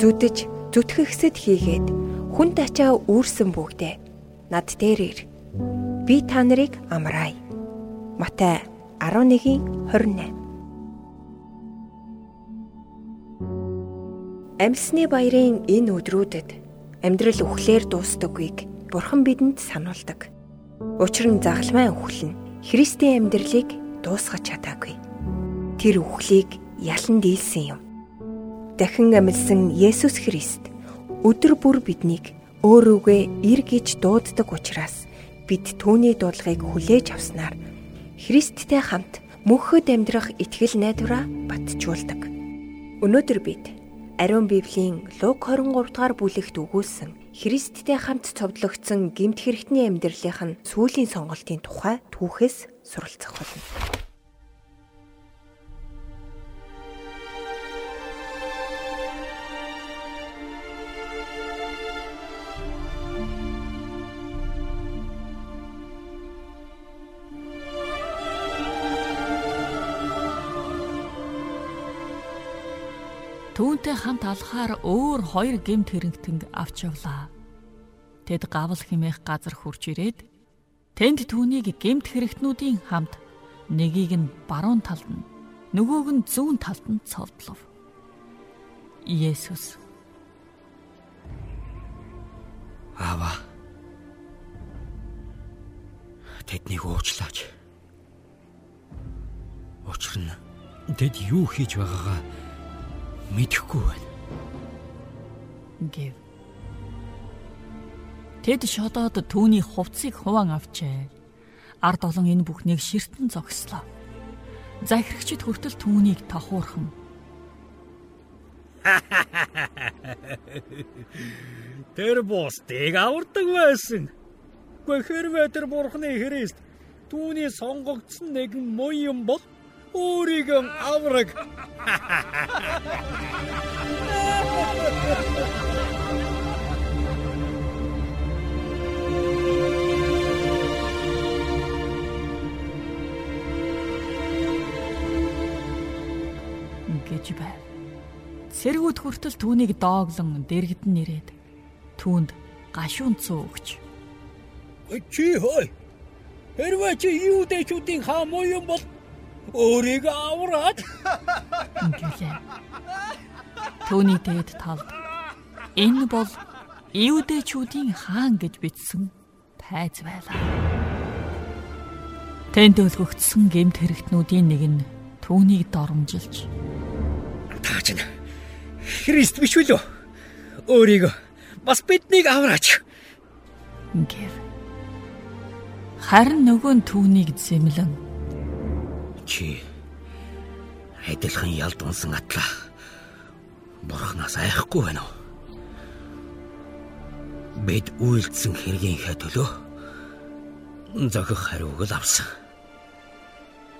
зүдэж зүтгэгсэд хийгээд хүн тачаа үүрсэн бүгдээ над дээр ир. Би та нарыг амраая. Матай 11:28 Амьсны баярын энэ өдрүүдэд амьдрал үхлээр дуустдаггүйг Бурхан бидэнд сануулдаг. Учир нь загалмай үхэл нь Христийн амьдралыг дуусгаж чадаагүй. Тэр үхлийг ялан дийлсэн юм. Дахин амьдсан Есүс Христ өдөр бүр биднийг өөрөөгөө ир гэж дууддаг учраас бид түүний дуудлагыг хүлээж авснаар Христтэй хамт мөнхөд амьдрах итгэл найдвараа батжуулдаг. Өнөөдөр бид Ариун Библийн Лук 23 дугаар бүлэгт өгүүлсэн Христтэй хамт цовдлогдсон гемт хэрэгтний амьдралынх нь сүүлийн сонголтын тухай түүхээс суралцах болно. Түүнтэй хамт алхаар өөр хоёр гемт хэрэгтэнг авч явлаа. Тэд гавл химээх газар хурж ирээд тэнд түүнийг гемт хэрэгтнүүдийн хамт нэгийг нь баруун талд нь нөгөөг нь зүүн талд нь цовдлов. Есүс Ава тэднийг уучлаач. Учир нь тэд юу хийж байгаагаа мэдэхгүй байна. Гэв. Тэд шодоод түүний хувцсыг хуваан авчээ. Ард олон энэ бүхнийг ширтэн зогслоо. Захирагчид хүртэл түүнийг тохуурхан. Тэр бусдыг авардаг байсан. Гэхдээ хэрвээ тэр бурхны Христ түүний сонгогдсон нэгэн муу юм бол өөрийгөө авраг. гэж байв. Сэргүүд хүртэл түүнийг дооглон дэрэгдэн нэрээд түүнд гашуун цуугч. Чи хой. Хэрвээ чи юудэчүүдийн хаа муу юм бол өөрийгөө авраад гэлээ. Төвний дээд талд энэ бол Иудэчүүдийн хаан гэж бичсэн тайз байлаа. Тэнд өлгөгдсөн гемт хэрэгтнүүдийн нэг нь түүнийг доромжилж Таач нь Христ биш үү? Өөрийгөө бас биднийг авраач. Гэр. Харин нөгөө нь түүнийг зэмлэн чи адилхан ялдунсан атлаа. Бурханаас айхгүй байна уу? Бид үйлдсэн хэргийнхээ төлөө зохих хариуг л авсан.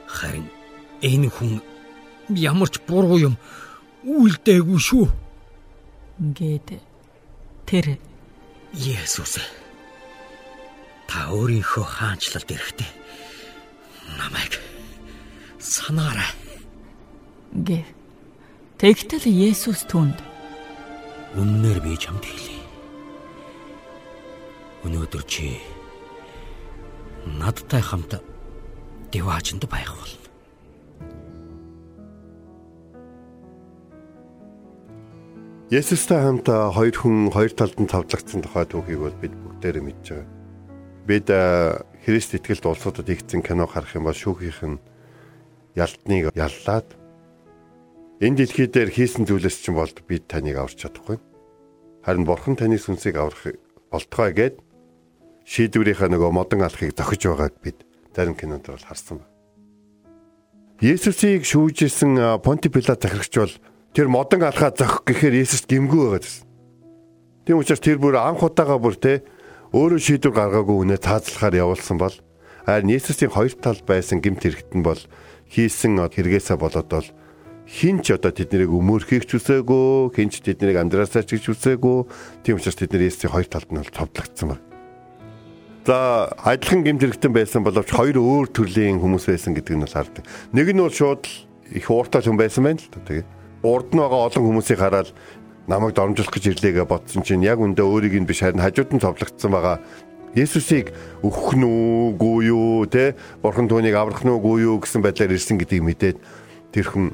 Харин энэ хүн ямар ч буруу юм үйлдээгүй шүү. Ингээд тэр Есүс та өөрийнхөө хаанчлалд ирэхдээ намайг санаарай. Гэв. Тэгтэл Есүс түнд Үннээр би чамд хэлье. Өнөөдөр чи надтай хамт Дэваачнд байх болно. Есүстэй хамт хоёр хүн хоёр талд нь тавлагдсан тухай түүхийг бол бид бүгдээрээ мэдж байгаа. Бид Христ итгэлд улсуудад игдсэн кино харах юм бол шүүхийнх нь ялтныг яллаад энэ дэлхий дээр хийсэн зүйлээс чинь болд бид таныг аварч чадахгүй. Харин бурхан таны сүнсийг аврах болтгой гэд шийдвэрийнхаа нөгөө модон алхахыг зохиж байгааг бид зарим кинонд бол харсан байна. Есүсийг шүүжсэн Понти Пилат захирагч бол тэр модон алхаа зохих гэхээр Есүс гимгүү байгаад байсан. Тийм учраас тэр бүр анх удаага бүр те өөрөө шийдвэр гаргаагүй үнэ таазлахаар явуулсан бол харин Есүсийн хоёр талд байсан гимт хэрэгтэн бол хийсэн хэрэгээсээ болоод бол хинч одоо тэднийг өмөрхийг ч үсээгүй, хинч тэднийг амьдраасаа ч гэж үсээгүй. Тийм учраас тэд нар Есүсийн хоёр талд нь бол цовдлогдсон байна. За адилхан гэмт хэрэгтэн байсан боловч хоёр өөр төрлийн хүмүүс байсан гэдэг нь бол хардаг. Нэг нь бол шууд их ууртай хүн байсан байна л да. Тэгээ урд нь байгаа олон хүмүүсийг хараад намайг дормжуулах гэж ирлээгээ бодсон чинь яг өндөө өөрийг нь биш харин хажууд нь товлогдсон байгаа. Есүсийг өөхөх нь үгүй юу те бурхан түүнийг аврах нь үгүй юу гэсэн байдлаар ирсэн гэдгийг мэдээд тэр хүн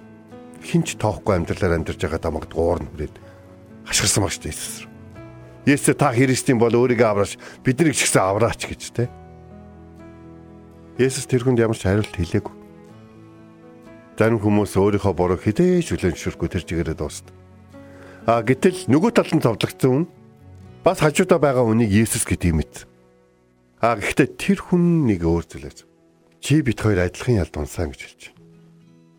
хинч тоохгүй амьдралаар амьдарч байгаа тамаг дуурна хүрээд хашгирсан баг шүү дээ Есүс. Есүс та Христийн бол өөрийгөө авраач биднийг ч гэсэн авраач гэж те. Есүс тэр хүнд ямар ч хариулт хэлээгүй. Зарим хүмүүс өөрийнхөө буруу хідээж хүлэн зөвшөөрөхгүй тэр чигээрээ дуустав. А гэтэл нөгөө талд нь товлогдсон хүн бас хажуудаа байгаа хүнийг Есүс гэдгийг мэд. А гэхдээ тэр хүн нэг өөр зүйлээс чи бит хоёр адилхан ялдунсан гэж хэлж байна.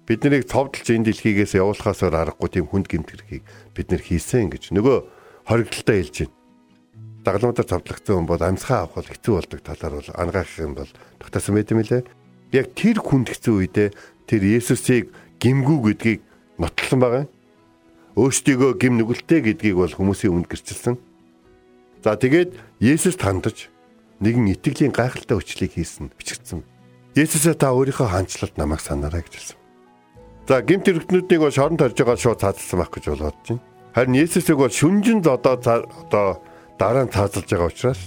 Бид нарыг цовдлж энэ дэлхийгээс явуулахаас аргагүй тийм хүнд гэмтэрхийг бид нар хийсэн гэж нөгөө хоригдолтой хэлж байна. Дагалмуудаар цовдлогдсон хүн бол амьсгаа авах бол хэцүү болдог талаар бол ангаах юм бол тогтоосон байт юм лээ. Яг тэр хүнд хэцүү үедээ тэр Есүсийг гимгүү гэдгийг нотлсон байгаа юм өөрсдийгөө гим нүгэлтэй гэдгийг бол хүмүүсийн үнд гэрчилсэн. За тэгээд Есүс тандаж нэгэн итгэлийн гайхалтай өчлийг хийсэн бичигдсэн. Есүсээ та өөрийнхөө хаанчлалд намайг санаарай гэж хэлсэн. За гимт хэрэгтнүүдийг бол шорон тарж байгаа шууд цаацсан байх гэж болоод чинь. Харин Есүсийг бол шүнжин одоо одоо дараа нь цаазалж байгаа учраас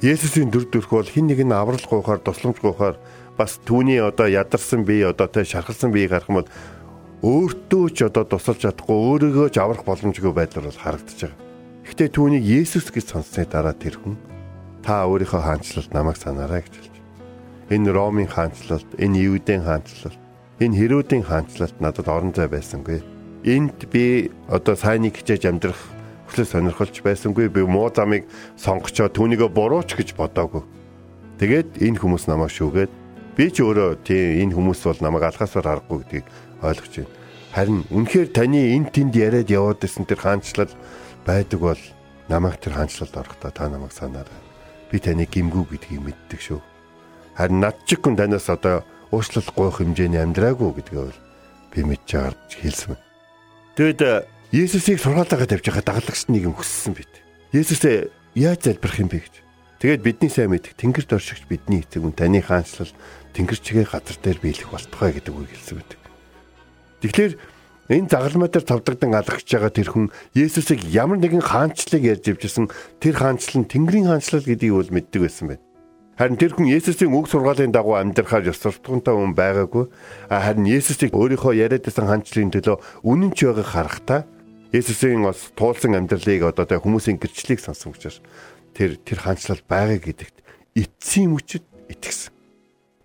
Есүсийн дүр төрх бол хин нэг нь аврал гоохоор тусламж гоохоор бас түүний одоо ядарсан бие одоо тэ шархалсан биеийг харах юм бол өөртөө ч одоо тусалж чадахгүй өөрийгөө ч аврах боломжгүй байдлаар бол харагдаж байгаа. Гэхдээ түүнийг Есүс гэж сонссны дараа тэр хүн та өөрийнхөө хаанчлалд намайг санаарай гэж хэлж. Энэ Ромын хаанчлалд, энэ Юудын хаанчлалд, энэ Хэрүүдийн хаанчлалд надад орон зай байсангүй. Энд би одоо сайныг хичээж амьдрах хүсэл сонирхолч байсангүй. Би муу замыг сонгочоо түүнийгөө бурууч гэж бодоагүй. Тэгээд энэ хүмүүс намайг шүүгээд би ч өөрөө тийм энэ хүмүүс бол намайг алхасаар харахгүй гэдгийг ойлгож байна. Харин үнэхээр таны эн тэнд яриад яваад исэн тэр хаанчлал байдаг бол намайг тэр хаанчлалд орохдоо та намайг санаарай. Би таны гимгүү гэдгийг мэддэг шүү. Харин над чиг хүн танаас одоо уучлал гоох хэмжээний амьдраагүй гэдгээ бол би мэдж байгаа хэлсэн. Тэгэд Есүсийг сургаалаагаа тавьж байгаа дагалгч нэг юм хүссэн байт. Есүсээ яаж залбирах юм бэ гэж. Тэгээд бидний сайн мэдих Тэнгэр доршигч бидний эцэг үн таны хаанчлал Тэнгэр чигээ газар дээр биелэх болтугай гэдэг үг хэлсэн байдаг. Тэгэхээр энэ загалмай дээр тавдагдан алгаж байгаа тэр хүн Есүсийг ямар нэгэн хаанчлалыг ярьж ивжсэн тэр хаанчлал нь Тэнгэрийн хаанчлал гэдгийг бол мэддэг байсан байна. Харин тэр хүн Есүсийн үг сургаалын дагуу амьдрахаар ёс суртахуунтай хүн байгаагүй. Харин Есүсийг өөрийнхөө яриад байсан хаанчлалын төлөө үнэн ч байгааг харахтаа Есүсийн бас туулсан амьдралыг одоо тэ хүмүүсийн гэрчлэлийг сонсон учраас тэр тэр хаанчлал байгаа гэдэгт эцсийн мөчөд итгэсэн.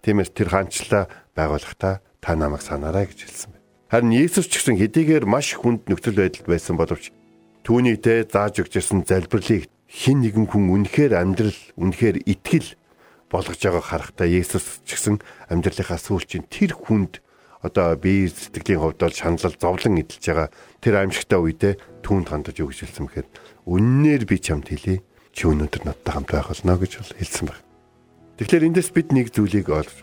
Тиймээс тэр хаанчлалаа байгуулахдаа та намайг санаарай гэж хэлсэн байна. Харин Иесус ч гэсэн хэдийгээр маш хүнд нөхцөл байдалд байсан боловч түүний тэ зааж өгч ирсэн залбирлыг хин нэгэн хүн үнэхээр амьдрал үнэхээр итгэл болгож байгааг харахтаа Иесус ч гэсэн амьдралынхаа сүүлчийн тэр хүнд одоо бие сэтгэлийн хувьд бол шаналл зовлон эдэлж байгаа тэр аимшигтай үедээ түүнд хандаж өгч хэлсэн мэхээр үннээр би чамд хэлье чи өнөөдөр надтай хамт байх болно гэж хэлсэн байна. Тэгэхээр эндээс бид нэг зүйлийг олж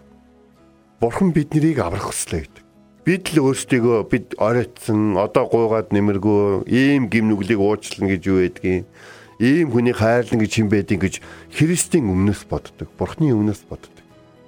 Бурхан биднийг аврах хүслээ гэдэг бид л өөрсдийгөө бид оройтсон одоо гуугаад нэмэргүй ийм гим нүглийг уучлана гэж юу байдгийг ийм хүний хайрлан гэж хин байдгийг гэж Христийн өмнөөс боддог. Бурхны өмнөөс боддог.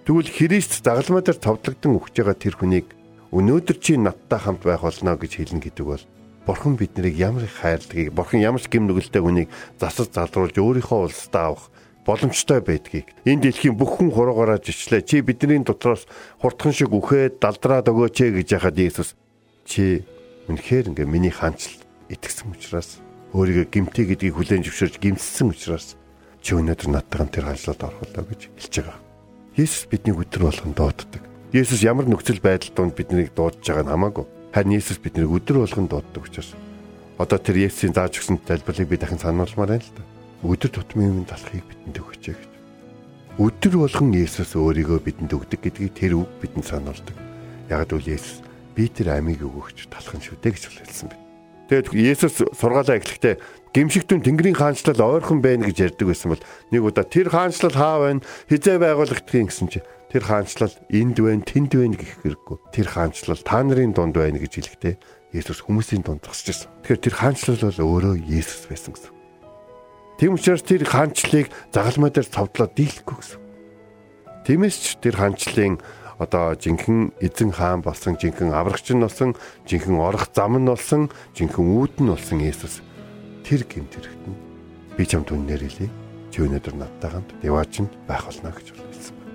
Тэгвэл Христ загалмай дээр товдлогдсон өгч байгаа тэр хүнийг өнөөдөр чи надтай хамт байх болно гэж хэлнэ гэдэг бол Бурхан биднийг ямар их хайрладгийг, Бурхан ямар ч гим нүгэлтэй хүнийг засаж залруулж өөрийнхөө улсдаа авах боломжтой байдгийг энэ дэлхийн бүх хүн хуруугаараа жичлээ чи бидний дотроос хурдхан шиг үхээд далдраад өгөөч гэж яхад Иесус чи үнэхээр ингээ миний хаанчл итгэсэн учраас өөрийгөө гимтэй гэдгийг хүлээн зөвшөөрч гимссэн учраас чи өнөөдөр надтайгаа тэр хаанчлалд орхолоо гэж хэлж байгаа. Иесус бидний өдөр болгон дууддаг. Иесус ямар нөхцөл байдал донд биднийг дуудаж байгааг нь хамаагүй. Харин Иесус биднийг өдөр болгон дууддаг учраас одоо тэр Есүсийн зааж өгсөн залбирлыг би дахин сануулмаар байна л да өдөр тутмын юм талахыг бидэнд өгч гэж. Өдөр болгон Есүс өөрийгөө бидэнд өгдөг гэдгийг тэр үг бидэнд сануулдаг. Яг л Есүс би тэр амийг өгөгч талах нь шүү дээ гэж хэлсэн байна. Тэгээд Есүс сургаалаа эхлэхдээ гимшигтэн Тэнгэрийн хаанчлал ойрхон байна гэж ярьдаг байсан бол нэг удаа тэр хаанчлал хаа байна хизээ байгуулагдахын гэсэн чи тэр хаанчлал энд байна тэнд байна гэх хэрэггүй. Тэр хаанчлал та нарын дунд байна гэж хэлэхдээ Есүс хүмүүсийн дунд зогсож байсан. Тэгэхээр тэр хаанчлал бол өөрөө Есүс байсан гэсэн. Тийм учраас тэр хаанчлалыг загалмай дээр цовдлоо дийлэхгүй гэсэн. Тиймээс ч тэр хаанчлалын одоо жинхэнэ эзэн хаан болсон, жинхэнэ аврагч нь болсон, жинхэнэ орох зам нь болсон, жинхэнэ үүд нь болсон Есүс тэр гэмт хэрэгт нь би чамд үнээр хэлье. Чи өнөөдөр надтай хамт яваачнд байх болно гэж хэлсэн байна.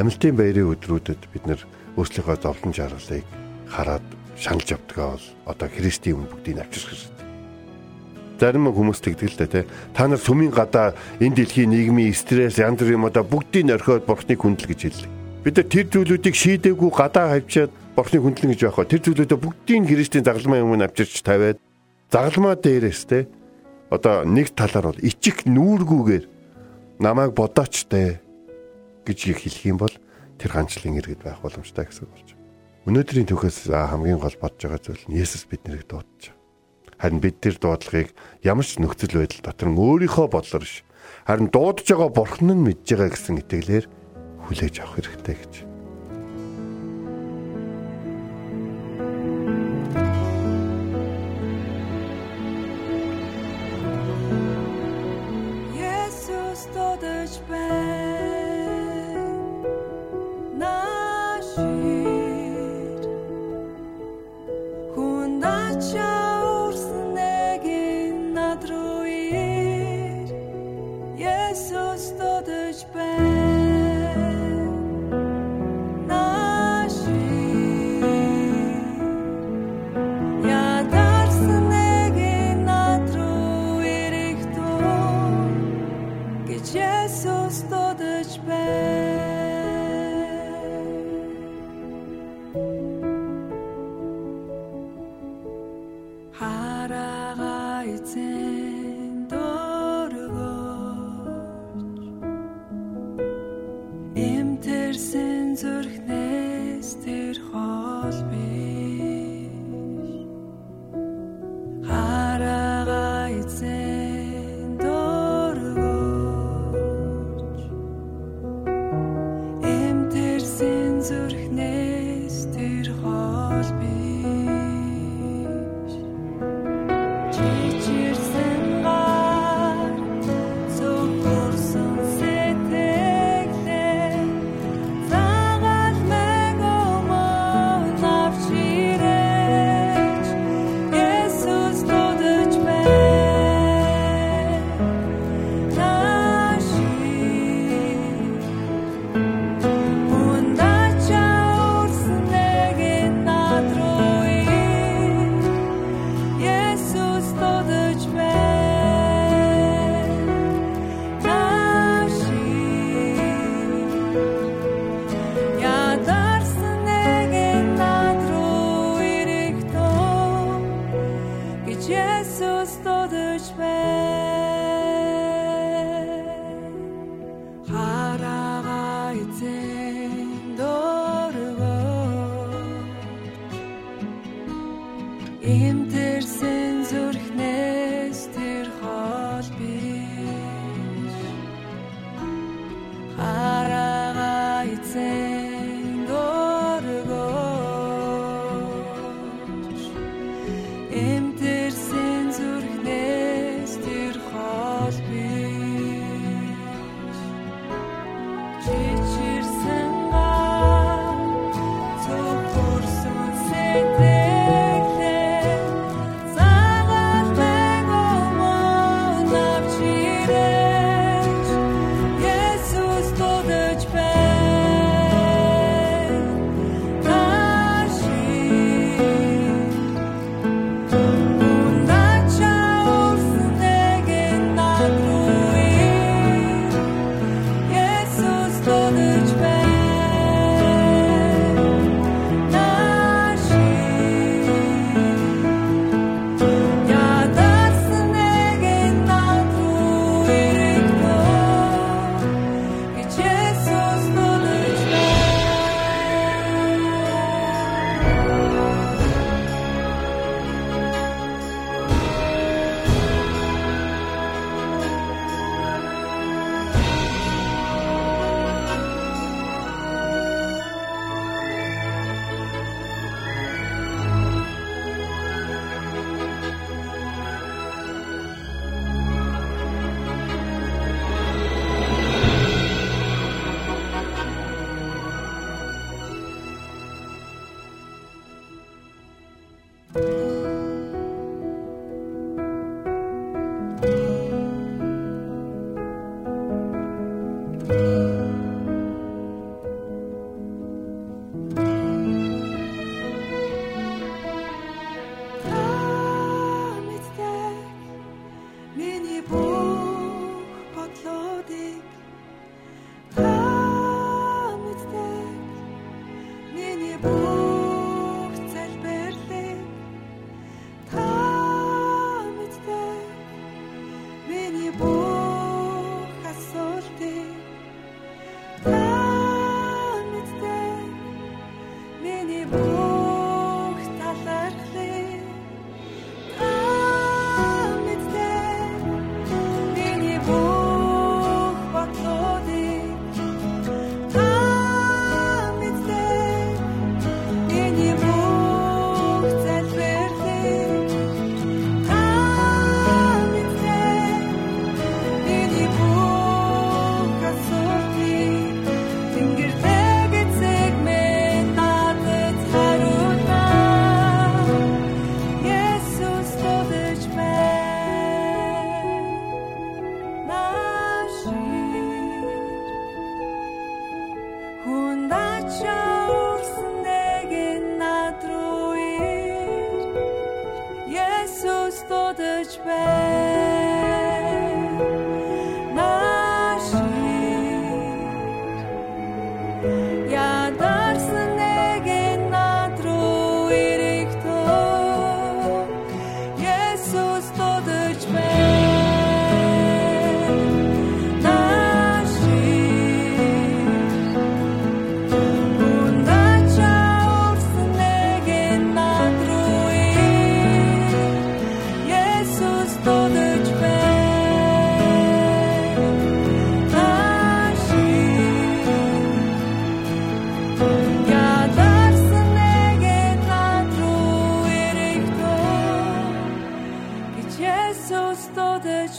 Хамилтын баярын өдрүүдэд бид нэр өөрсдийнхөө зовлон жаргалыг хараад шаналж явдгаа бол одоо Христийн өмнө бүгдийг авчирч хэрэгтэй. Зарим хүмүүс тэгдэг л да тий. Та нар сүмийн гадаа энэ дэлхийн нийгмийн стресс янз бүрийн одоо бүгдийг орхиод бурхны хүндэл гэж хэллээ. Бид нар тэр зүйлүүдийг шийдээгүй гадаа хавчаад бурхны хүндлэн гэж байх. Тэр зүйлүүдээ бүгдийг Христийн загалмай өмнө авчирч тавиад загалмаа дээрээс тий. Одоо нэг талаар бол ичих нүүргүүгээр намайг бодооч дээ гэж хэлэх юм бол тэр ганчлалын иргэд байх боломжтой гэсэн үг болж байна. Өнөөдрийн түүхээс хамгийн гол бодож байгаа зүйл нь Есүс биднийг дуудаж. Харин бид тэр дуудлагыг ямар ч нөхцөл байдал дотор нь өөрийнхөө бодлоор биш харин дуудаж байгаа бурхан нь мэдж байгаа гэсэн итгэлээр хүлээж авах хэрэгтэй гэж. Есүс дуудаж байна. гэж Есүс дуудаж байна.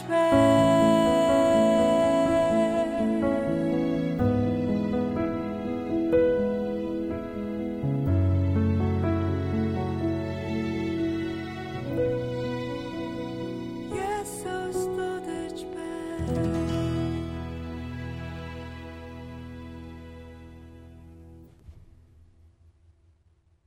touch.